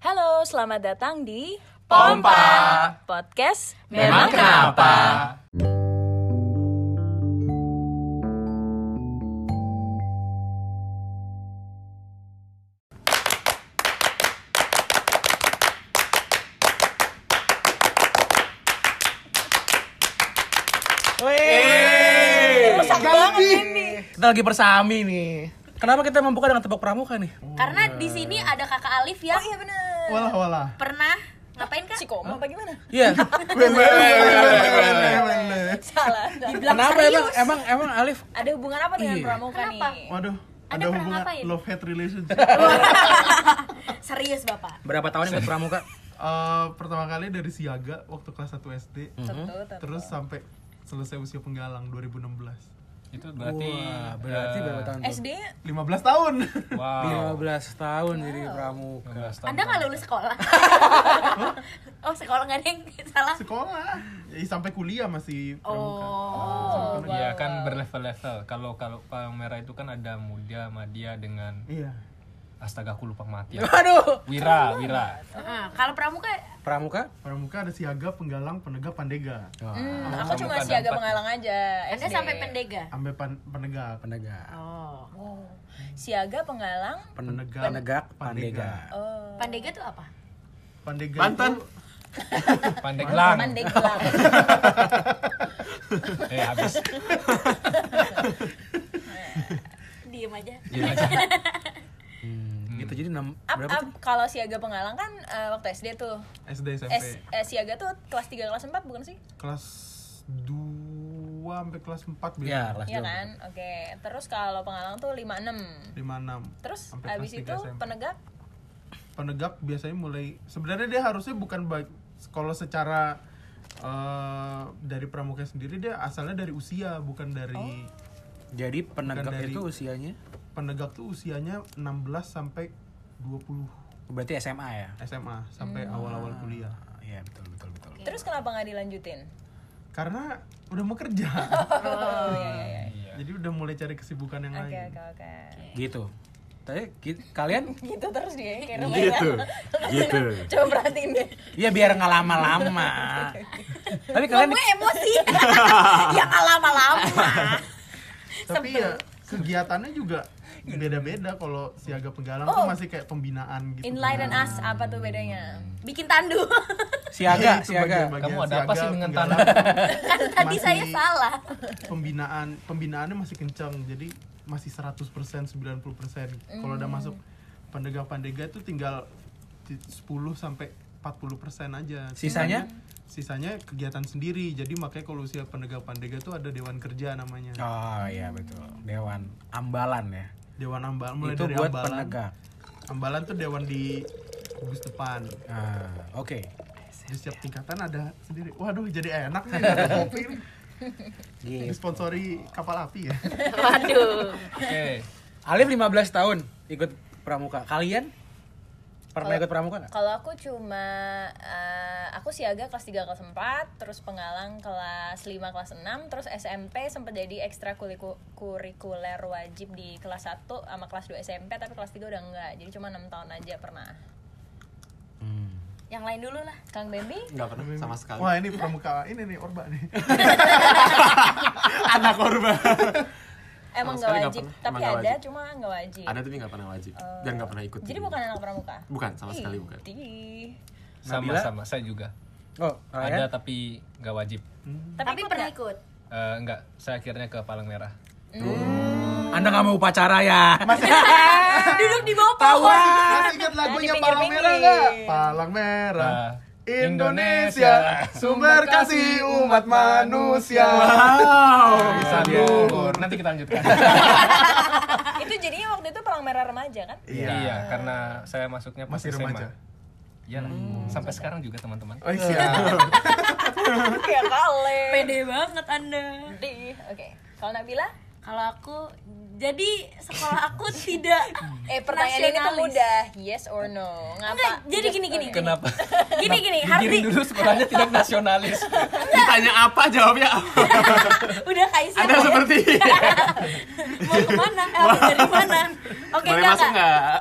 Halo, selamat datang di Pompa. Podcast Memang kenapa? Rusak banget ini. Kita lagi bersami nih. Kenapa kita membuka dengan tebak pramuka nih? Karena di sini ada kakak Alif yang Iya bener. Walah walah. pernah ngapain kak? Si koma apa gimana? Iya. Salah. Kenapa emang emang emang Alif? Ada hubungan apa dengan Iya. pramuka Kenapa? nih? Waduh, ada pernah hubungan ngapain? love hate relationship. Serius bapak? Berapa tahun ikut pramuka? Eh, pertama kali dari Siaga waktu kelas 1 SD, Tentu, tentu. terus sampai selesai usia penggalang 2016. Itu berarti Wah, berarti eh, berapa tahun? SD 15 tahun. wow 15 tahun jadi pramuka. 15 tahun Anda nggak lulus sekolah? oh sekolah nggak ada yang salah? Sekolah. Ya, sampai kuliah masih pramuka. Oh. Iya kan berlevel-level. Kalau kalau palang merah itu kan ada muda, madya dengan Iya. Astaga aku lupa mati. Aduh. Wira, Wira. Heeh, Kalau pramuka Pramuka? Pramuka ada Siaga, Penggalang, Penegak, Pandega. Hmm, Ah, aku cuma siaga dampak. pengalang aja. Anda SD. sampai pendega? Sampai pan- Penegak. Penegak. Oh. Oh. Siaga pengalang. Pen- Penegak. Penegak, Pandega. pandega. Oh. Pandega tuh apa? Pandega Banten. itu Pandeglang. Pandeglang. Eh habis. Diem aja. Gini aja. Jadi enam Up, berapa up, tuh? kalau siaga pengalang kan eh, waktu SD tuh. SD SMP. S, eh, siaga tuh kelas 3 kelas 4 bukan sih? Kelas 2 sampai kelas 4 Ya, kelas Iya dua. kan? Oke. Terus kalau pengalang tuh 56. 56. Terus Sampai habis kelas itu 3 SMP. penegak penegak biasanya mulai sebenarnya dia harusnya bukan baik kalau secara eh, dari pramuka sendiri dia asalnya dari usia bukan dari Jadi penegak dari- itu usianya penegak tuh usianya 16 sampai 20 berarti SMA ya? SMA sampai awal-awal kuliah Iya, betul betul betul. Terus kenapa nggak dilanjutin? karena udah mau kerja Oh iya iya iya. Iya. jadi udah mulai cari kesibukan yang Oke lain oke oke. Gitu. Tapi kalian Gitu terus dia kayak gitu. gitu. Coba perhatiin deh. Iya biar nggak lama-lama. Tapi kalian Gue emosi. ya nggak lama-lama. tapi ya kegiatannya juga beda-beda kalau siaga penggalang tuh masih kayak pembinaan gitu Enlighten us apa tuh bedanya? Bikin tandu. siaga, siaga. bagian-bagian Kamu ada apa sih dengan penggalang. kan tadi Masih- saya salah. pembinaan pembinaannya masih kencang jadi masih 100% 90% kalau udah masuk pandega pandega itu tinggal di- 10 sampai 40% aja Sisanya? sisanya kegiatan sendiri jadi makanya kalau usia pandega pandega itu ada dewan kerja namanya Oh iya betul. Dewan Ambalan ya. Dewan ambalan mulai itu dari buat ambalan penegak. ambalan tuh dewan di kubus depan Ah, oke. di setiap tingkatan ada sendiri waduh jadi enak nih ada kopi nih Gitu. disponsori kapal api ya Waduh. Oke. Alif 15 tahun ikut pramuka. Kalian pernah ikut pramuka nggak? Kalau aku cuma eh, aku siaga kelas 3 kelas 4, terus pengalang kelas 5 kelas 6, terus SMP sempat jadi ekstrakurikuler wajib di kelas 1 sama kelas 2 SMP tapi kelas 3 udah enggak. Jadi cuma 6 tahun aja pernah. Hmm. Yang lain dulu lah. Kang Bambi? Enggak pernah sama sekali. wah ini pramuka ini nih orba nih Anak korban. Emang nggak sekali wajib, pernah. tapi Emang ada wajib. cuma nggak wajib. Ada tapi nggak pernah wajib. Dan nggak pernah ikut. Jadi bukan anak pramuka. Bukan, sama sekali Ih, bukan. ih. Sama Nabila? sama saya juga. Oh, Ada kalian? tapi nggak wajib. Tapi, Tapi ikut pernah nggak? ikut. Eh, enggak, saya akhirnya ke Palang Merah. Anda nggak mau upacara ya? Duduk di bawah pohon. Masih ingat lagunya Di Palang. Merah nggak? Palang Merah. Ah, Indonesia, sumber kasih umat manusia. Wow. Bisa luhur. nanti kita lanjutkan. Itu jadinya waktu itu perang merah remaja kan? iya. karena saya masuknya pas Masih SMA. remaja. Iya lah, sampai sekarang juga teman-teman. Oh siap. ya kali. Pede banget Anda. Di, Oke. Kalau Nabila? Kalau aku Jadi sekolah aku tidak Eh pertanyaan ini tuh mudah, yes or no? Ngapa? Enggak, jadi gini gini. Kenapa? Gini gini, Digiring Hardi dulu sekolahnya tidak nasionalis. Ditanya apa jawabnya apa? udah kaisar Ada ya. seperti mau ke mana? Eh, dari mana? Oke, Boleh enggak, masuk enggak. nggak?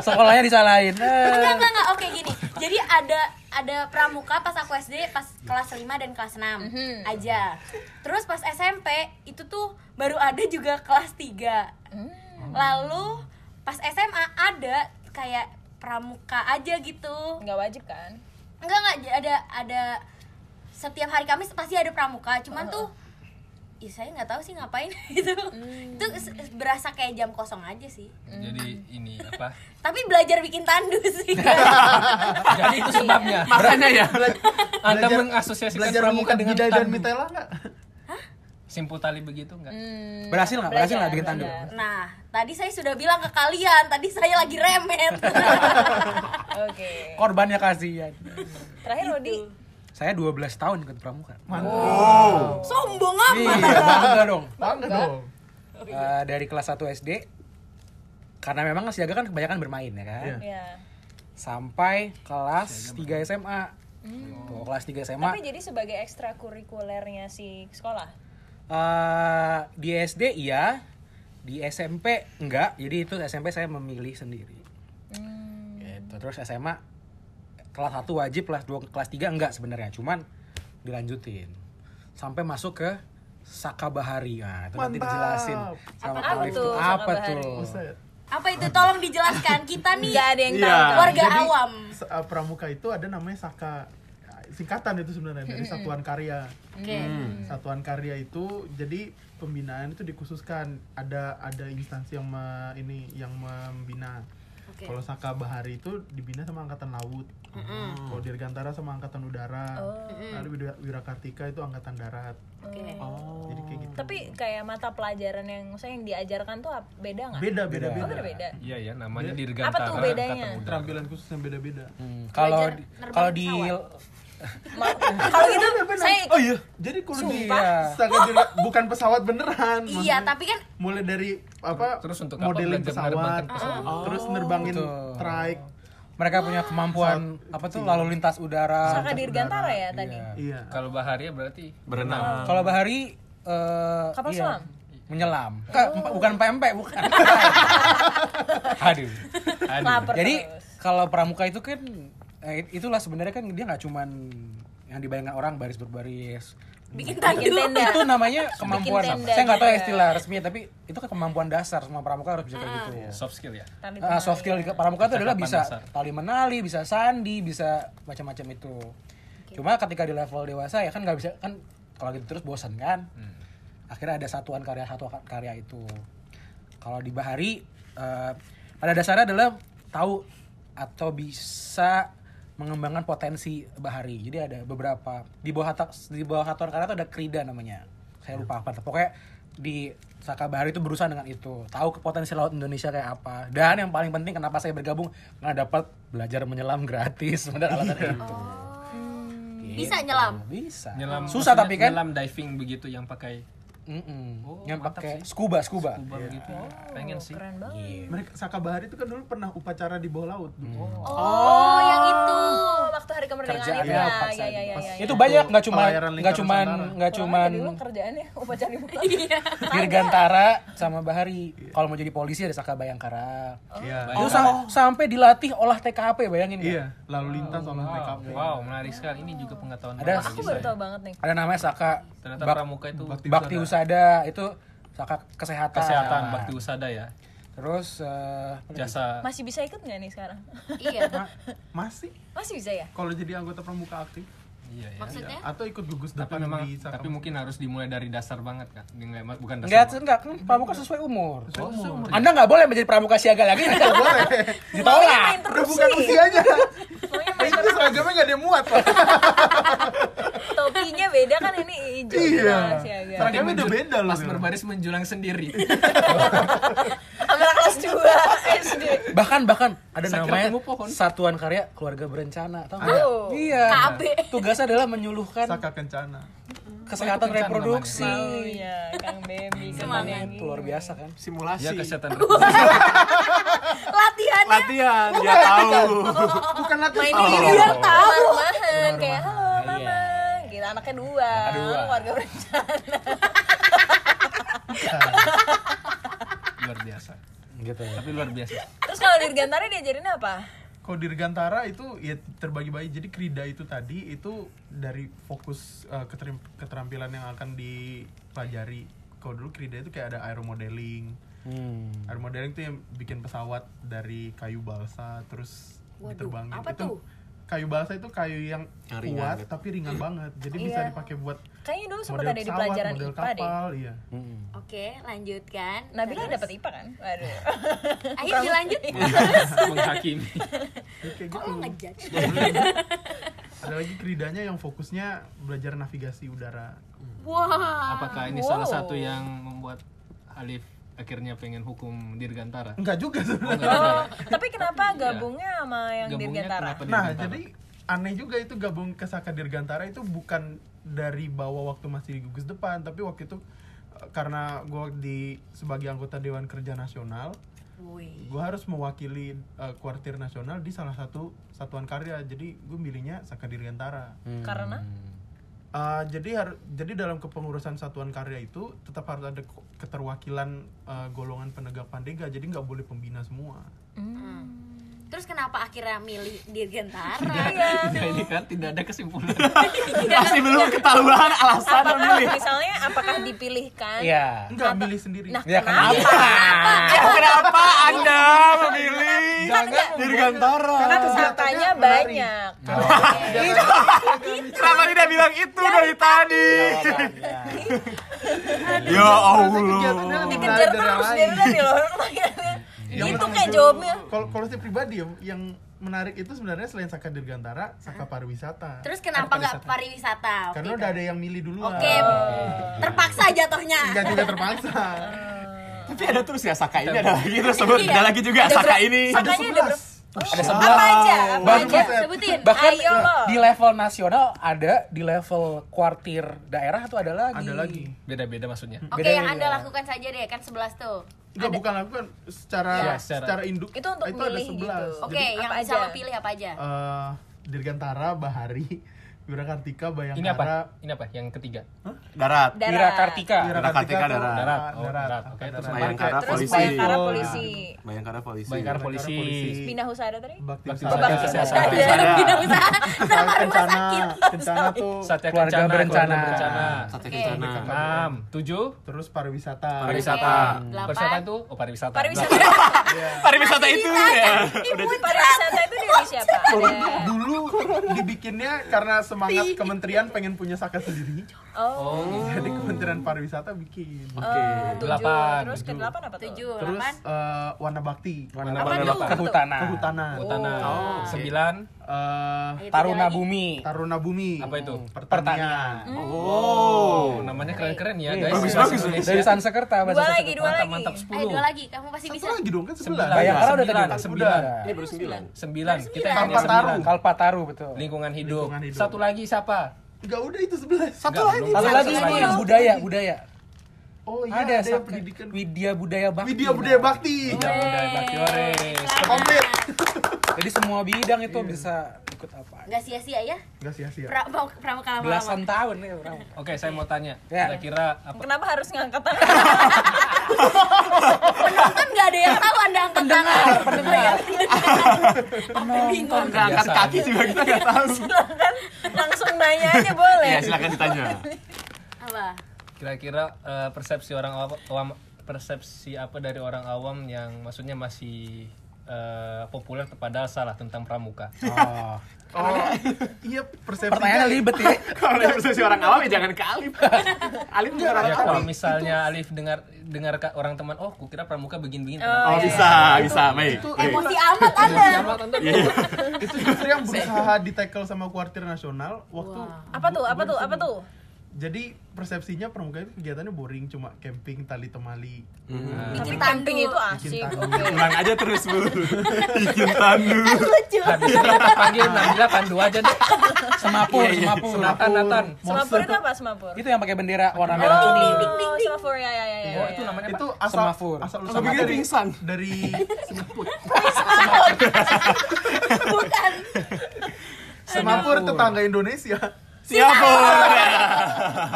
Sekolahnya disalahin. Enggak, enggak, enggak. Oke, gini. Jadi ada ada pramuka pas aku SD pas kelas 5 dan kelas 6 Mhm. aja. Terus pas SMP itu tuh baru ada juga kelas 3. Lalu pas SMA ada kayak pramuka aja gitu. Nggak wajib kan? Enggak enggak ada ada setiap hari Kamis pasti ada pramuka. Cuman tuh Ih, saya nggak tahu sih ngapain gitu. Itu s- berasa kayak jam kosong aja sih. Jadi ini apa? Tapi belajar bikin tandu sih. Jadi itu sebabnya. Makanya ya. Anda Belajar- mengasosiasikan Belajar pramuka dengan bidai dan tandu. mitela nggak? Simpul tali begitu enggak? Hmm, Berhasil nggak? Berhasil nggak bikin tandu? belajar. Nah, tadi saya sudah bilang ke kalian, tadi saya lagi remet. Oke. Korbannya kasihan. Terakhir Rodi. Saya 12 tahun ikut pramuka. Mantap. Sombong Iya, amat. bangga dong. Bangga dong. Eh, dari kelas 1 SD karena memang siaga kan kebanyakan bermain ya kan. Iya. Ya. Sampai kelas 3 SMA. Tuh, kelas 3 SMA. Tapi jadi sebagai ekstrakurikulernya si sekolah. eh di SD iya, di SMP enggak. Jadi itu SMP saya memilih sendiri. Hmm. Gitu. Terus SMA kelas 1 wajib, kelas 2, kelas 3 enggak sebenarnya, cuman dilanjutin. Sampai masuk ke Saka Bahari. Nah, itu nanti dijelasin sama Apa Rif tuh apa tuh? Apa itu? Tolong dijelaskan. Kita nih Nggak ada yang Iya. tahu kan? warga Jadi, awam. uh, pramuka itu ada namanya Saka singkatan itu sebenarnya dari Satuan Karya. Oke. Satuan Karya itu jadi pembinaan itu dikhususkan ada ada instansi yang me- ini yang membina. Oke. Kalau Saka Bahari itu dibina sama angkatan laut. Kalau Dirgantara sama angkatan udara. Lalu Wira- Wirakartika itu angkatan darat. Oke. Jadi kayak gitu. Tapi kayak mata pelajaran yang maksudnya yang diajarkan tuh beda nggak? beda beda Oh, beda. Iya ya, namanya Dia- dirgantara. Apa tuh bedanya? Keterampilan khusus yang beda-beda. Hmm, kalau nerbangin kalau di Kalau gitu saya ikut Oh iya, jadi kalau di Dirga- bukan pesawat beneran. Iya, maksudnya. tapi kan mulai dari apa Terus untuk apa modeling pesawat, pesawat? terus nerbangin Betul. trike mereka punya kemampuan apa tuh lalu lintas udara. Saka Dirgantara ya tadi. Iya. iya Kalau Baharia berarti Berenang. Kalau Bahari eh Kapal iya, selam? menyelam. Ka- bukan PMP, bukan. Aduh. Aduh. Jadi kalau pramuka itu kan eh, itulah sebenarnya kan dia nggak cuman yang dibayangkan orang baris berbaris. Bikin tenda. Itu namanya kemampuan. tenda Saya nggak tahu ya juga. istilah resminya tapi itu kan kemampuan dasar semua pramuka harus bisa kayak gitu. soft skill ya. Ah, soft skill di pramuka itu adalah bisa dasar. tali menali, bisa sandi, bisa macam-macam itu. Cuma ketika di level dewasa ya kan nggak bisa kan kalau gitu terus bosan kan. Akhirnya ada satuan karya satuan karya itu. Kalau di Bahari eh, pada dasarnya adalah tahu atau bisa mengembangkan potensi Bahari. Jadi ada beberapa di bawah hata- di bawah satuan karya itu ada krida namanya. Saya lupa apa. Pokoknya di Saka Bahari itu berusaha dengan itu. Tahu ke potensi laut Indonesia kayak apa. Dan yang paling penting kenapa saya bergabung karena dapat belajar menyelam gratis. Benar alasannya itu. Bisa Gitu. nyelam? Bisa. Nyelam Susah tapi kan. Nyelam diving begitu yang pakai Mm-mm. Oh, yang pakai scuba scuba. scuba begitu. Pengen sih. Keren banget. Iya. mereka Saka Bahari itu kan dulu pernah upacara di bawah laut Oh, yang itu. Oh, waktu hari kemerdekaan Kerjaan itu ya, ya. Ya, ya, ya, ya, Itu ya. banyak nggak cuma nggak Nusantara. nggak dulu kerjaannya upacara di bulan. Iya. Dirgantara sama Bahari. Kalau mau jadi polisi ada Saka Bayangkara. iya Itu sam- sampai dilatih olah TKP bayangin iya lalu lintas olah TKP Wow, menarik sekali. Ini juga pengetahuan Ada- baru Aku baru tahu banget nih. Ada namanya Saka Ternyata pramuka itu Bakti Bakti Usada itu Saka kesehatan. kesehatan, bakti usada ya. Terus eh, Jasa Masih bisa ikut nggak nih sekarang? Iya. Ma- masih Masih bisa ya? kalau jadi anggota pramuka aktif Iya ya. Maksudnya? atau ikut gugus Tapi depan memang di Saka tapi mungkin harus dimulai dari dasar banget kan. Enggak bukan enggak dasar. enggak kan pramuka sesuai umur. Oh, umur. Anda nggak boleh menjadi pramuka siaga lagi. Nggak boleh. Ditolak. Udah bukan usianya itu seragamnya gak ada yang muat Pak. topinya beda kan ini hijau iya siaga. seragamnya udah beda loh Pas berbaris menjulang sendiri. Kamera kelas 2 SD. bahkan bahkan ada Saya kira namanya pohon. satuan karya keluarga berencana tahu nggak? Oh. iya KB. tugasnya adalah menyuluhkan Saka kencana kesehatan reproduksi. Oh iya, Kang Bebi Semangat. Itu luar biasa kan. Simulasi. Ya kesehatan latihannya Latihan, dia tahu. bukan latihan main Oh. biar tahu Rumahan kayak halo mama. Gitu anaknya dua, dua. keluarga berencana. luar biasa. Gitu. Tapi luar biasa. Terus kalau Dirgantara diajarin apa? Kalau Dirgantara itu ya terbagi-bagi. Jadi Krida itu tadi itu dari fokus uh, keterampilan yang akan dipelajari. Kalau dulu Krida itu kayak ada aeromodeling. Hmm. Aeromodeling itu yang bikin pesawat dari kayu balsa terus Waduh, diterbangin. apa itu tuh? Kayu balsa itu kayu yang Yang ringan kuat gitu. tapi ringan banget. Jadi bisa Iya. dipakai buat Kayaknya dulu sempat model ada di pelajaran model IPA deh. kapal, iya. Hmm. oke lanjutkan Nabila Terus? dapat IPA kan? Waduh. ayo dilanjut Menghakimi. Ya, kayak kok gitu. lo ngejudge Ada lagi Kridanya yang fokusnya belajar navigasi udara. wah Apakah ini salah satu yang membuat Alif akhirnya pengen hukum Dirgantara? Enggak juga sebenarnya. Oh, tapi kenapa gabungnya sama yang Gabungnya Dirgantara? Nah, Dirgantara? jadi aneh juga itu gabung ke Saka Dirgantara itu bukan dari bawah waktu masih di gugus depan, tapi waktu itu eh, karena gue di sebagai anggota Dewan Kerja Nasional, gue harus mewakili eh, kuartir nasional di salah satu satuan karya. Jadi gue milihnya Saka Dirgantara. Karena Eh, jadi har- jadi dalam kepengurusan satuan karya itu tetap harus ada keterwakilan eh, golongan penegak pandega. Jadi nggak boleh pembina semua. Terus kenapa akhirnya milih Dirgantara Iya. Ya, ini kan tidak ada kesimpulan. Masih belum ketahuan alasan apakah memilih. misalnya apakah dipilihkan? Iya. Enggak milih sendiri. Nah, Ya kenapa? kenapa? Kenapa Anda memilih Dirgantara? Karena kegiatannya pesertanya menarik. banyak. Kenapa tidak bilang itu dari tadi? Ya Allah. Dikejar terus dari tadi loh. Itu kayak jawabnya. Kalau kalau saya pribadi ya, yang menarik itu sebenarnya selain Saka Dirgantara, Saka Pariwisata. terus kenapa nggak pariwisata Karena Oke, udah ada yang milih duluan. Oke, terpaksa jatuhnya. Enggak juga terpaksa. Tapi ada terus ya Saka ini ada lagi terus sebut ada lagi juga Saka ini. Sakanya ada berapa? Ada Apa sebelas. aja? Apa Bahkan- aja? Sebutin. Bahkan Ayo lo. di level nasional ada, di level kuartir daerah tuh ada lagi. Ada lagi. Beda-beda maksudnya. Oke, Beda yang ya. Anda lakukan saja deh, kan 11 tuh. Enggak bukan lakukan secara Ya, secara- secara induk. Itu untuk ada milih 11. gitu. Oke, Jadi, yang apa bisa lo pilih apa aja? eh, Dirgantara, Bahari, Wirakartika, Bayangkara. Ini apa? Ini apa? Yang ketiga. Darat. Darat. Wira Kartika. Wirakartika tuh darat. Darat. Oh, darat. darat. Oke, Darat. terus Bayangkara Terus polisi. Bayangkara polisi. Bayangkara polisi. Bayangkara polisi. Pindah usaha tadi? Bakti. Wisata. Bakti. Wisata. Bina usaha sama rumah sakit. kencana tuh Satya Keluarga Kencana, berencana. keluarga berencana. Sate Oke. Kencana. Enam, tujuh, terus pariwisata. pariwisata. Pariwisata itu, oh pariwisata. Pariwisata. Pariwisata itu ya. Ibu pariwisata itu dari siapa? Ada. Dulu dibikinnya karena semangat kementerian pengen punya saka sendiri. Oh. Jadi Kementerian Pariwisata bikin. Oh, tujuh. Delapan. Terus ke delapan apa tuh? Tujuh, Terus delapan. eh, Warna Bakti, Warna Apa Bakti. Kehutanan. Kehutanan, Utana. Oh, oke. Sembilan, eh, Ayo, Taruna. Bumi. Taruna Bumi. apa itu? Pertanian. Oh. Namanya keren-keren ya, guys. bagus, bagus. Dari Sansekerta bahasa Dua lagi, dua Mantap, lagi. mantap. Ayo Sepuluh. dua lagi, kamu pasti Satu bisa. lagi dong kan sebelas. Sembilan. Bayangkara udah Sembilan, tadi. sembilan. Ini baru sembilan. Sembilan. Kita Kalpataru. Kalpataru betul. Lingkungan hidup. Lingkungan hidup. Satu lagi siapa? Enggak udah itu sebelas. Satu lagi. Satu lagi Satu ini lagi. budaya, budaya. Oh iya ada ada, pendidikan. Widya Budaya Bakti. Widya Budaya Bakti. Tidak budaya Bakti. Komplit. Jadi semua bidang itu bisa ikut apa? Nggak sia-sia ya? Enggak sia-sia. Pra, pramuka lama-lama. Belasan tahun ya orang. Oke, saya mau tanya. Ya. Kira-kira apa? Kenapa harus ngangkat tangan? Penonton nggak ada yang tahu anda angkat tangan. Pendengar. Bingung. Nggak angkat kaki juga kita nggak tahu. Silakan langsung nanya aja boleh. Ya silakan ditanya. Apa? Kira-kira eh, persepsi orang awam- persepsi apa dari orang awam yang maksudnya masih eh, populer padahal salah tentang pramuka. Oh. Oh, iya persepsi. Pertanyaannya ribet ya. Kalau persepsi orang awam ya jangan ke Alif. Alif juga orang Ya awam. kalau misalnya Alif dengar dengar orang teman, oh, kukira pramuka begini-begini. Oh iya. bisa, bisa, baik. Itu baik. Emosi amat anda. Sama tante. itu justru yang berusaha di tackle sama kuartir nasional waktu Apa tuh? Apa tuh? Apa tuh? Jadi persepsinya pramuka itu kegiatannya boring cuma camping tali temali Tapi Bikin camping tandu. itu asik. Ulang aja terus bu. Bikin tandu. lucu Habis ini kita panggil Nabila Pandu aja deh. Semapur, semapur. Natan, Natan. Semapur itu apa semapur? Itu yang pakai bendera warna merah kuning. Oh, semapur ya ya ya ya. Oh, itu namanya apa? itu asal Semafur. asal pikir dari pingsan. dari bukan Semapur tetangga Indonesia Siapa?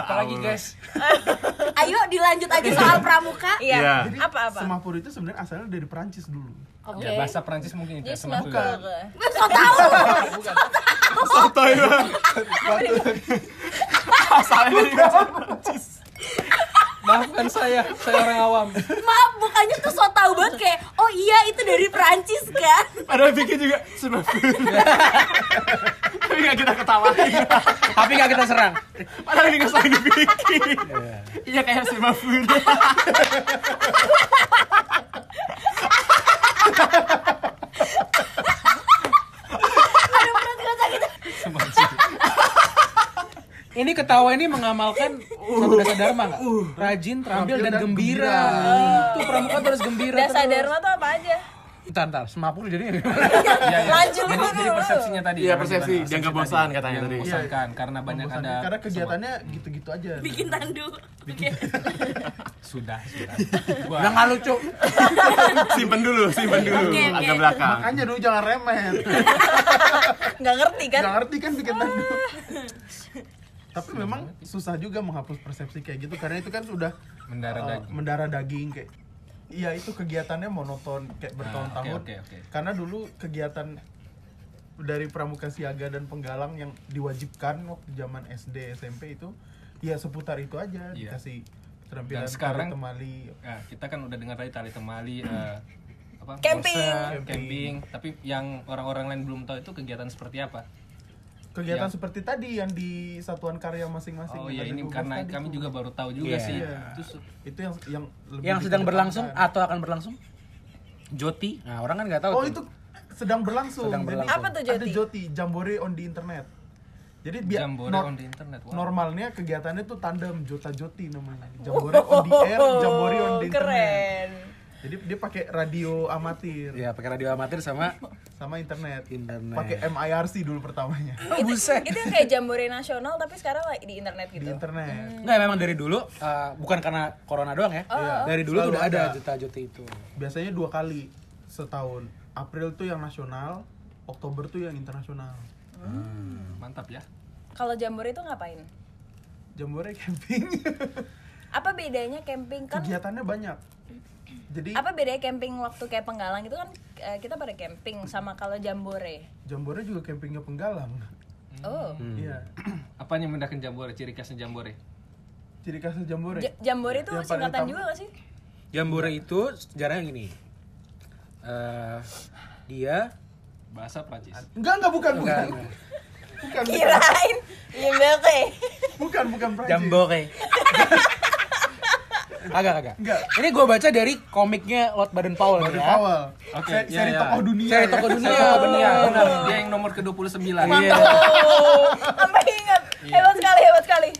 Apalagi guys. ayo dilanjut aja soal pramuka Iya. Iya. Jadi Apa apa? Semapur itu sebenarnya asalnya dari Perancis dulu. Oke. Ya bahasa Prancis mungkin itu semapur. juga. so tahu Sotoy banget. Asalnya dari bahasa Prancis. Maafkan saya, saya orang awam. maaf bukannya tuh so tahu banget kayak oh iya itu dari Perancis kan Padahal bikin juga semapur. Tapi nggak kita ketawain. Tapi gak kita serang. Padahal ini nggak salah dibikin. Iya kayak semapur. Ini ketawa ini mengamalkan satu dasar dharma nggak? Rajin, terampil, dan, dan gembira. Itu pramuka terus gembira. Dasar terus. dharma tuh apa aja? Ntar, ntar, semapur jadi Iya, iya. Lanjut jadi, dulu. jadi persepsinya tadi. Iya, Yang persepsi. Dia nggak bosan katanya tadi. membosankan karena banyak ada Karena kegiatannya gitu-gitu aja. bikin tandu Oke. sudah sudah. Udah nggak lucu. Simpen dulu, simpen dulu. Oke, oke. Agak belakang. Makanya dulu jangan remen. Nggak ngerti kan? Gak ngerti kan bikin tandu. Tapi memang susah juga menghapus persepsi kayak gitu karena itu kan sudah Mendarah uh, daging. mendarah daging kayak Iya itu kegiatannya monoton kayak bertahun-tahun. oke, oke, oke. Karena dulu kegiatan dari pramuka siaga dan penggalang yang diwajibkan waktu zaman SD SMP itu ya seputar itu aja Iya. dikasih keterampilan Dan sekarang- tari temali Nah, kita kan udah dengar tadi tali temali eh, apa? Camping. borsa, camping. Tapi yang orang-orang lain belum tahu itu kegiatan seperti apa? Kegiatan Iya. seperti tadi yang di satuan karya masing-masing Oh iya ini 12 karena tadi kami tuh. juga baru tahu juga Iya. sih. Iya. Itu itu yang yang lebih Yang sedang berlangsung dikedepankan. atau akan berlangsung? Joti. Nah, orang kan nggak tahu. Oh tuh. itu sedang berlangsung. Sedang Jadi berlangsung. Apa tuh Ada Joti? Joti, Jambore on the internet. Jadi biar Jambore nor- on the internet. Wow. normalnya kegiatannya tuh tandem Jota Joti namanya. Jambore on the air, Jambore on the internet. Keren. Jadi dia pakai radio amatir Ya, pakai radio amatir sama sama internet. Internet. Pakai MIRC dulu pertamanya Oh, buset. Itu yang kayak jambore nasional tapi sekarang lagi di internet di gitu. internet. Nggak, memang dari dulu uh, bukan karena corona doang ya. Dari dulu tuh Selalu udah ada ada. juta joti itu. Biasanya dua kali setahun. April tuh yang nasional, Oktober tuh yang internasional. Mantap ya. Kalau jambore itu ngapain? Jambore camping. Apa bedanya camping kan? Kegiatannya banyak. Jadi Apa bedanya camping waktu kayak penggalang itu kan eh, kita pada camping sama kalau jambore. Jambore juga campingnya penggalang. Oh. Iya. Apa yang membedakan jambore? Ciri khasnya jambore? Ciri khasnya jambore. Ja- jambore itu Yang paling singkatan juga gak sih? Jambore itu sejarahnya gini. Eh dia Bahasa Prancis. Enggak, enggak bukan, bukan. enggak Bukan, bukan. Kirain jambore. Bukan, bukan Prancis. Jambore. agak agak. Enggak. Ini gue baca dari komiknya Lord Baden Powell Baden ya. Powell. Oke, Se- iya, seri iya. tokoh dunia. Seri ya. tokoh dunia. Iya, benar, bener. benar. Dia yang nomor ke-29. Iya. Oh, sampai ingat. Hebat sekali, hebat sekali.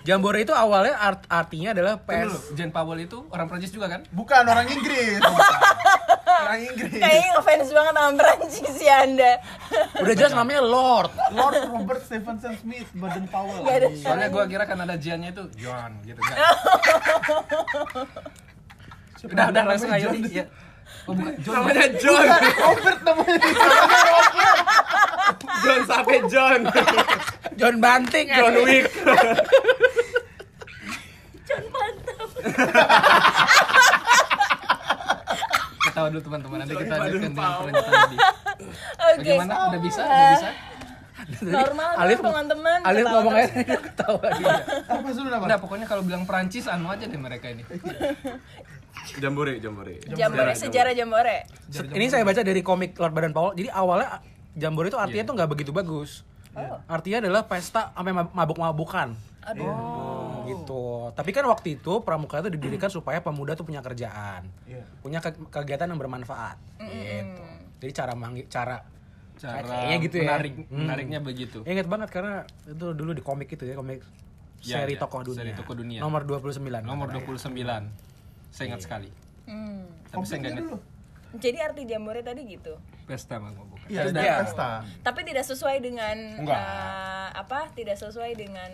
Jambore itu awalnya art artinya adalah dulu, pes. Jean Powell itu orang Prancis juga kan? Bukan orang Inggris. Orang Inggris. Kayaknya ngefans banget sama Prancis ya Anda. Udah jelas namanya Lord. Lord Robert Stephenson Smith, Baden Powell. Gak ada Soalnya gua kira kan ada Jean-nya itu John gitu kan. Siapa udah, udah langsung ayo John? nih. Iya. Oh, bukan John. Namanya John. Robert namanya. John sampai John. John Banting. John Wick. Ketawa dulu teman-teman. Nanti kita lanjutkan dengan perlanjutan tadi. Oke. Bagaimana? Udah bisa? Udah bisa? Normal kan Alif- teman-teman. Alif ngomong aja ketawa dia. Apa dulu nama? Udah pokoknya kalau bilang Prancis anu aja deh mereka ini. Jambore, jambore. Jambore, sejarah jambore. Ini saya baca dari komik Lord Baden Powell. Jadi awalnya Jambore itu artinya tuh nggak begitu bagus. Artinya adalah pesta sampai mab- mabuk-mabukan. Aduh. Gitu. Tapi kan waktu itu pramuka itu didirikan supaya pemuda tuh punya kerjaan, Iya. punya ke- kegiatan yang bermanfaat. Gitu. Jadi cara manggi, cara Cara Kayaknya gitu ya. menarik, Hmm. menariknya begitu. Ingat banget karena itu dulu di komik itu ya komik Ya, seri ya, tokoh dunia. seri tokoh dunia. Nomor 29. Nomor katanya. 29. Saya ingat sekali. Hmm. Tapi saya ingat dulu. Jadi arti jambore tadi gitu. pesta bang bukan. Iya, Pesta. Iya. Tapi tidak sesuai dengan Enggak. eh, apa? Tidak sesuai dengan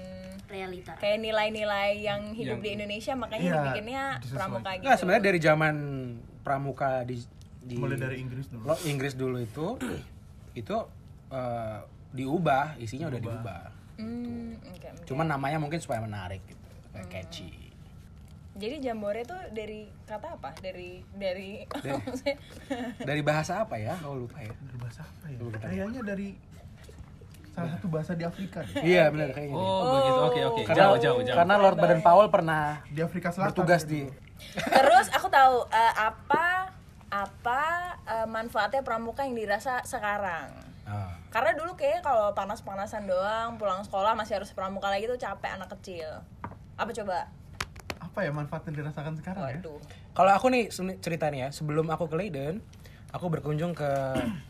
realita kayak nilai-nilai yang hidup Yang- di Indonesia makanya Iya, dibikinnya pramuka gitu. Nah, sebenarnya dari zaman pramuka di di Mulai dari Inggris dulu. lo Inggris dulu itu itu eh, diubah, isinya udah diubah. Hmm, oke, oke. Cuman namanya mungkin supaya menarik gitu, kayak catchy. Jadi jambore tuh dari kata apa? Dari dari maksudnya- Dari bahasa apa ya? Oh lupa ya. Dari bahasa apa ya? Kayaknya dari salah satu bahasa di Afrika. Iya benar kayaknya. Oh, begitu. Oke, oke. Karena, Jauh, jauh, jauh. karena Lord Baden Powell pernah Di Afrika Selatan. bertugas gitu. di Terus aku tahu eh, apa apa eh, manfaatnya pramuka yang dirasa sekarang. Ah. Karena dulu kayaknya kalau panas-panasan doang, pulang sekolah masih harus pramuka lagi tuh capek anak kecil. Apa coba? apa ya manfaat yang dirasakan sekarang ya? Waduh. Kalau aku nih seni- ceritanya ya, sebelum aku ke Leiden, aku berkunjung ke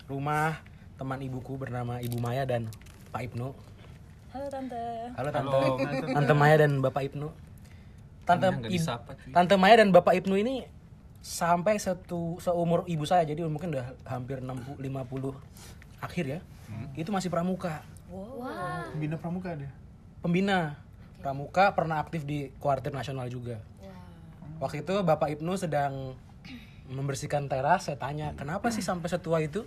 rumah teman ibuku bernama Ibu Maya dan Pak Ibnu. Halo tante. Halo tante, Halo. tante Maya dan Bapak Ibnu. Tante disapa. Tante Maya dan Bapak Ibnu ini sampai satu seumur ibu saya, jadi mungkin udah hampir 60 50 akhir ya. Itu masih pramuka. Pembina pramuka dia. Pembina pramuka pernah aktif di kuartir nasional juga. Waktu itu Bapak Ibnu sedang membersihkan teras, saya tanya, "Kenapa sih sampai setua itu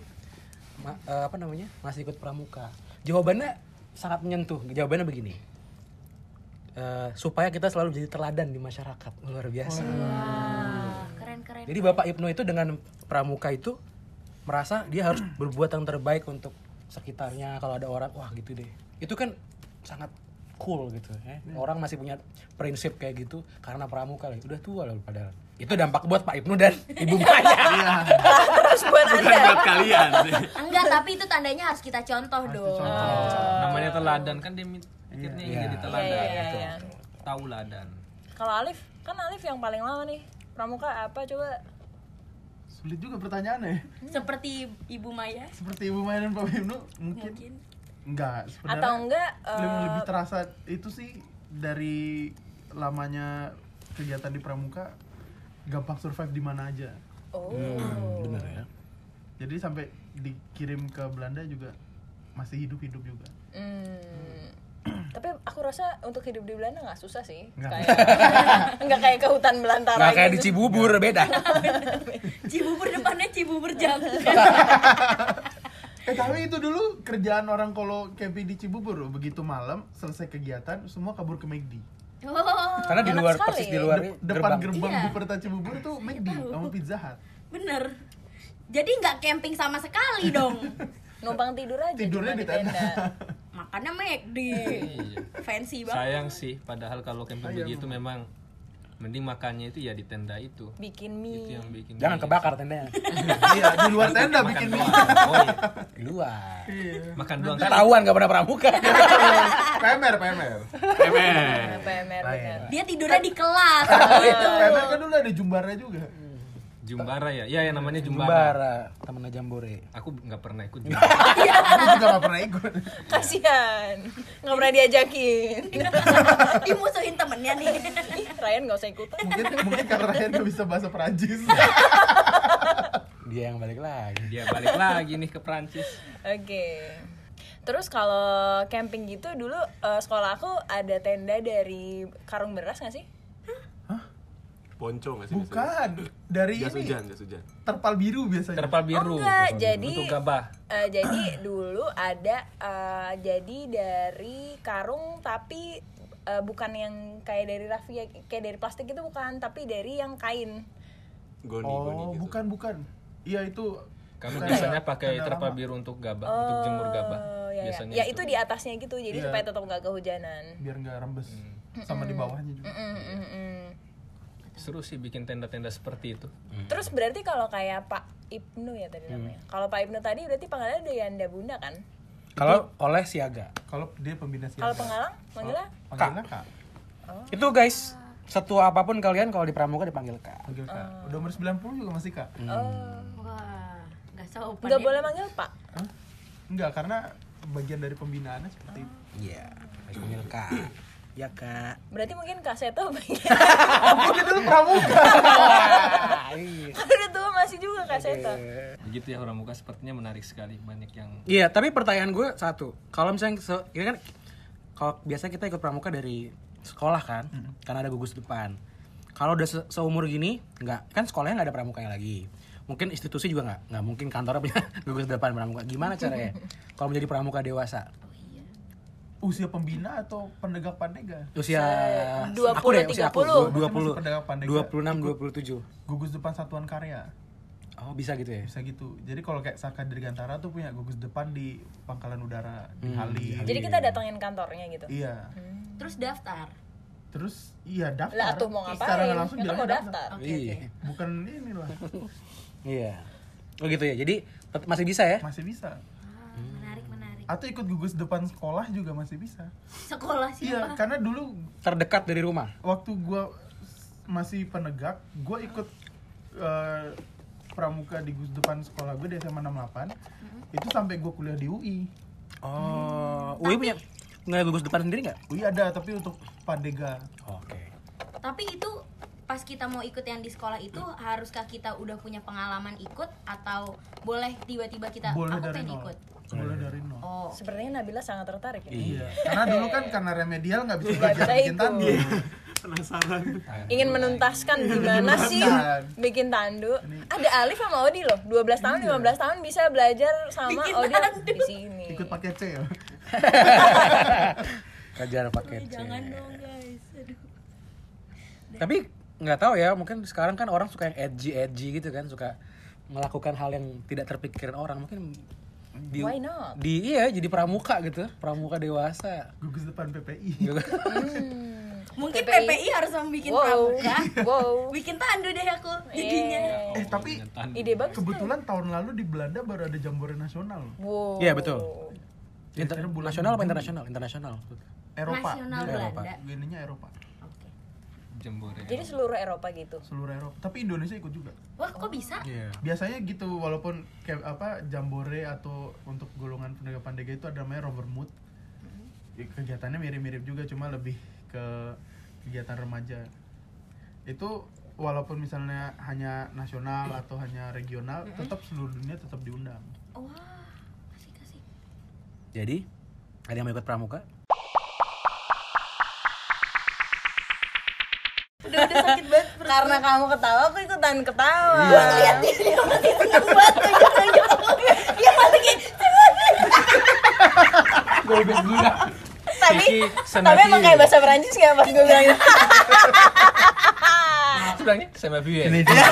ma- eh, apa namanya? masih ikut pramuka?" Jawabannya sangat menyentuh. Jawabannya begini. "Eh, supaya kita selalu jadi teladan di masyarakat. Luar biasa. Wah, keren keren Jadi Bapak Ibnu itu dengan pramuka itu merasa dia harus berbuat yang terbaik untuk sekitarnya kalau ada orang wah gitu deh. Itu kan sangat cool gitu ya. Orang masih punya prinsip kayak gitu karena pramuka lagi. Udah tua loh padahal. Itu dampak buat Pak Ibnu dan Ibu Maya. Terus buat Bukan anda. buat kalian sih. enggak tapi itu tandanya harus kita contoh dong Namanya teladan kan dia mit- akhirnya Iya. jadi teladan. Iya, iya, gitu. iya. Tauladan. Kalau Alif, kan Alif yang paling lama nih. Pramuka apa coba? Sulit juga pertanyaannya. seperti ibu Maya Seperti Ibu Maya dan Pak Ibnu mungkin, mungkin enggak sebenarnya. Atau enggak lebih, eh, lebih terasa itu sih dari lamanya kegiatan di pramuka gampang survive di mana aja. Oh. Bener ya. Jadi sampai dikirim ke Belanda juga masih hidup-hidup juga. Hmm. Tapi aku rasa untuk hidup di Belanda nggak susah sih. Nggak. Kayak nggak kayak ke hutan belantara Nggak kayak di gitu. Cibubur beda. Cibubur depannya Cibubur jam Eh tapi itu dulu kerjaan orang kalau camping di Cibubur loh. Begitu malam selesai kegiatan semua kabur ke McD. Oh Karena di luar sekali. persis di luar Dep- depan gerbang. gerbang Iya. Buperta Cibubur tuh McD sama Pizza Hut. bener jadi nggak camping sama sekali dong Numpang tidur aja Tidurnya di tenda. makannya McD Iya. fancy banget Sayang sih, padahal kalau camping begitu memang mending makannya itu ya di tenda itu. bikin Itu mie. yang bikin. Jangan mie. kebakar tendanya. Iya, di luar tenda Makan bikin doang. mie. Oh, iya. Di luar. Makan doang kan. Ketahuan gak pernah pramuka. PMR, PMR. Emer. PMR bener. dia tidurnya di kelas PMR kan dulu ada jumbarnya juga. Jumbara ya? Iya, yang namanya Jumbara. Jumbara, temennya Jambore. Aku nggak pernah ikut Jumbara. Aku juga gak pernah ikut. Kasihan. Nggak pernah diajakin. dimusuhin temennya nih Ih, Ryan nggak usah ikutan. Mungkin mungkin karena Ryan gak bisa bahasa Perancis. Dia yang balik lagi. Dia balik lagi nih ke Prancis. Oke. Terus kalau camping gitu dulu eh, sekolah aku ada tenda dari karung beras nggak sih? Ponco nggak sih? Bukan, dari Jas ini hujan, jas hujan. terpal biru biasanya. Terpal biru. Oh, enggak, Terpal jadi- untuk gabah. Eh, jadi dulu ada eh, jadi dari karung tapi eh, bukan yang kayak dari raffia kayak dari plastik itu bukan tapi dari yang kain. Goni, goni Oh, gitu. bukan bukan. Iya itu Kami bukan biasanya ya, pakai terpal biru untuk gabah, untuk jemur gabah. Oh, ya, ya. Biasanya ya itu di atasnya gitu jadi Iya. supaya tetap nggak kehujanan. biar nggak rembes sama di bawahnya juga. Mm, mm, mm. Seru sih bikin tenda-tenda seperti itu. Terus berarti kalau kayak Pak Ibnu ya tadi namanya. Kalau Pak Ibnu tadi berarti panggilannya Dayanda Bunda kan? Kalau oleh siaga. Kalau dia pembina siaga. Kalau penghalang manggilnya Panggilnya Kak. Itu guys, setua apa pun kalian kalau di pramuka dipanggil Kak. Panggil Kak. Udah umur 90 juga masih Kak. oh. wah nggak sopan Nggak ya. boleh manggil Pak. Hah? Enggak, karena bagian dari pembinaannya seperti itu. Iya, dipanggil Kak. Ya kak. Berarti mungkin Kak Seto bagian Kita dulu pramuka. Iya. udah tua masih juga Kak Seto. Begitu ya pramuka sepertinya menarik sekali banyak yang Iya, tapi pertanyaan gue satu. Kalau misalnya se- ini kan kalau biasa kita ikut pramuka dari sekolah kan, karena ada gugus depan. Kalau udah se- seumur gini, nggak kan sekolahnya nggak ada pramukanya lagi. Mungkin institusi juga nggak, nggak mungkin kantornya punya gugus depan pramuka. Gimana caranya? kalau menjadi pramuka dewasa, Usia pembina atau pendegak pandega? usia Se- aku deh, usia aku 20, 20, Masih pendekar pandega. 26, 27. Gugus depan satuan karya. Oh bisa gitu ya? Bisa gitu. Jadi kalau kayak Saka Dirgantara tuh punya gugus depan di pangkalan udara di Hmm, Halim. Jadi kita datangin kantornya gitu. Iya. Terus daftar. Terus iya daftar. Lah tuh mau Secara ngapain? nggak langsung bilangnya mau daftar. Oke, Iya. Bukan inilah. Iya. Oh gitu ya. Jadi masih bisa ya? Masih bisa. Atau ikut gugus depan sekolah juga masih bisa. Sekolah Iya, siapa? karena dulu Terdekat dari rumah. waktu gua masih penegak, gua ikut eh, pramuka di gugus depan sekolah gue di SMA 68. Itu sampai gua kuliah di UI. Oh, UI punya nggak gugus depan sendiri nggak? UI ada tapi untuk Pandega. Oke. Tapi itu pas kita mau ikut yang di sekolah itu haruskah kita udah punya pengalaman ikut atau boleh tiba-tiba kita Boleh aku dari pengen nol. ikut. Boleh dari nol. Oh. Sepertinya Nabila sangat tertarik ini. Iya. Karena dulu kan karena remedial nggak bisa Nggak belajar bikin itu. tandu. Penasaran. Ingin menuntaskan gimana sih bikin tandu. Ada Alif sama Odi loh, 12 tahun, 15 tahun bisa belajar sama Bikin Odi tandu. di sini. Ikut pakai C ya. Kejar pakai C. Jangan dong guys. Aduh. Tapi nggak tahu ya, mungkin sekarang kan orang suka yang edgy edgy gitu kan, suka melakukan hal yang tidak terpikirkan orang. Mungkin di, Why not? di iya jadi pramuka gitu, pramuka dewasa. Gugus depan PPI. Hmm. Mungkin PPI. PPI harus membuat Wow. pramuka. Wow. Bikin tandu deh aku jadinya. Eh, Eh tapi ide bagus. kebetulan tahun lalu di Belanda baru ada jambore nasional. Wow. Iya, betul. Inter nasional apa internasional? Internasional. Eropa. Nasional Dia Belanda. Eropa. Eropa. Oke. jembore. Jadi seluruh Eropa gitu. Seluruh Eropa. Tapi Indonesia ikut juga. Wah, kok bisa? Iya. Biasanya gitu walaupun kayak apa jambore atau untuk golongan penegak pandega itu ada namanya Rovermood. Ya, Kegiatannya mirip-mirip juga cuma lebih ke kegiatan remaja. Itu walaupun misalnya hanya nasional atau hanya regional, tetap seluruh dunia tetap diundang. Wah, kasih kasih. Jadi ada yang mau ikut pramuka? Udah udah sakit banget. Karena kamu ketawa, aku ikutan ketawa. Lihat dia dia masih seneng banget. Dia masih kayak tapi Vicky tapi Senati. emang kayak bahasa Perancis nggak pas gue bilang bilangnya sama view ya. Ini dia.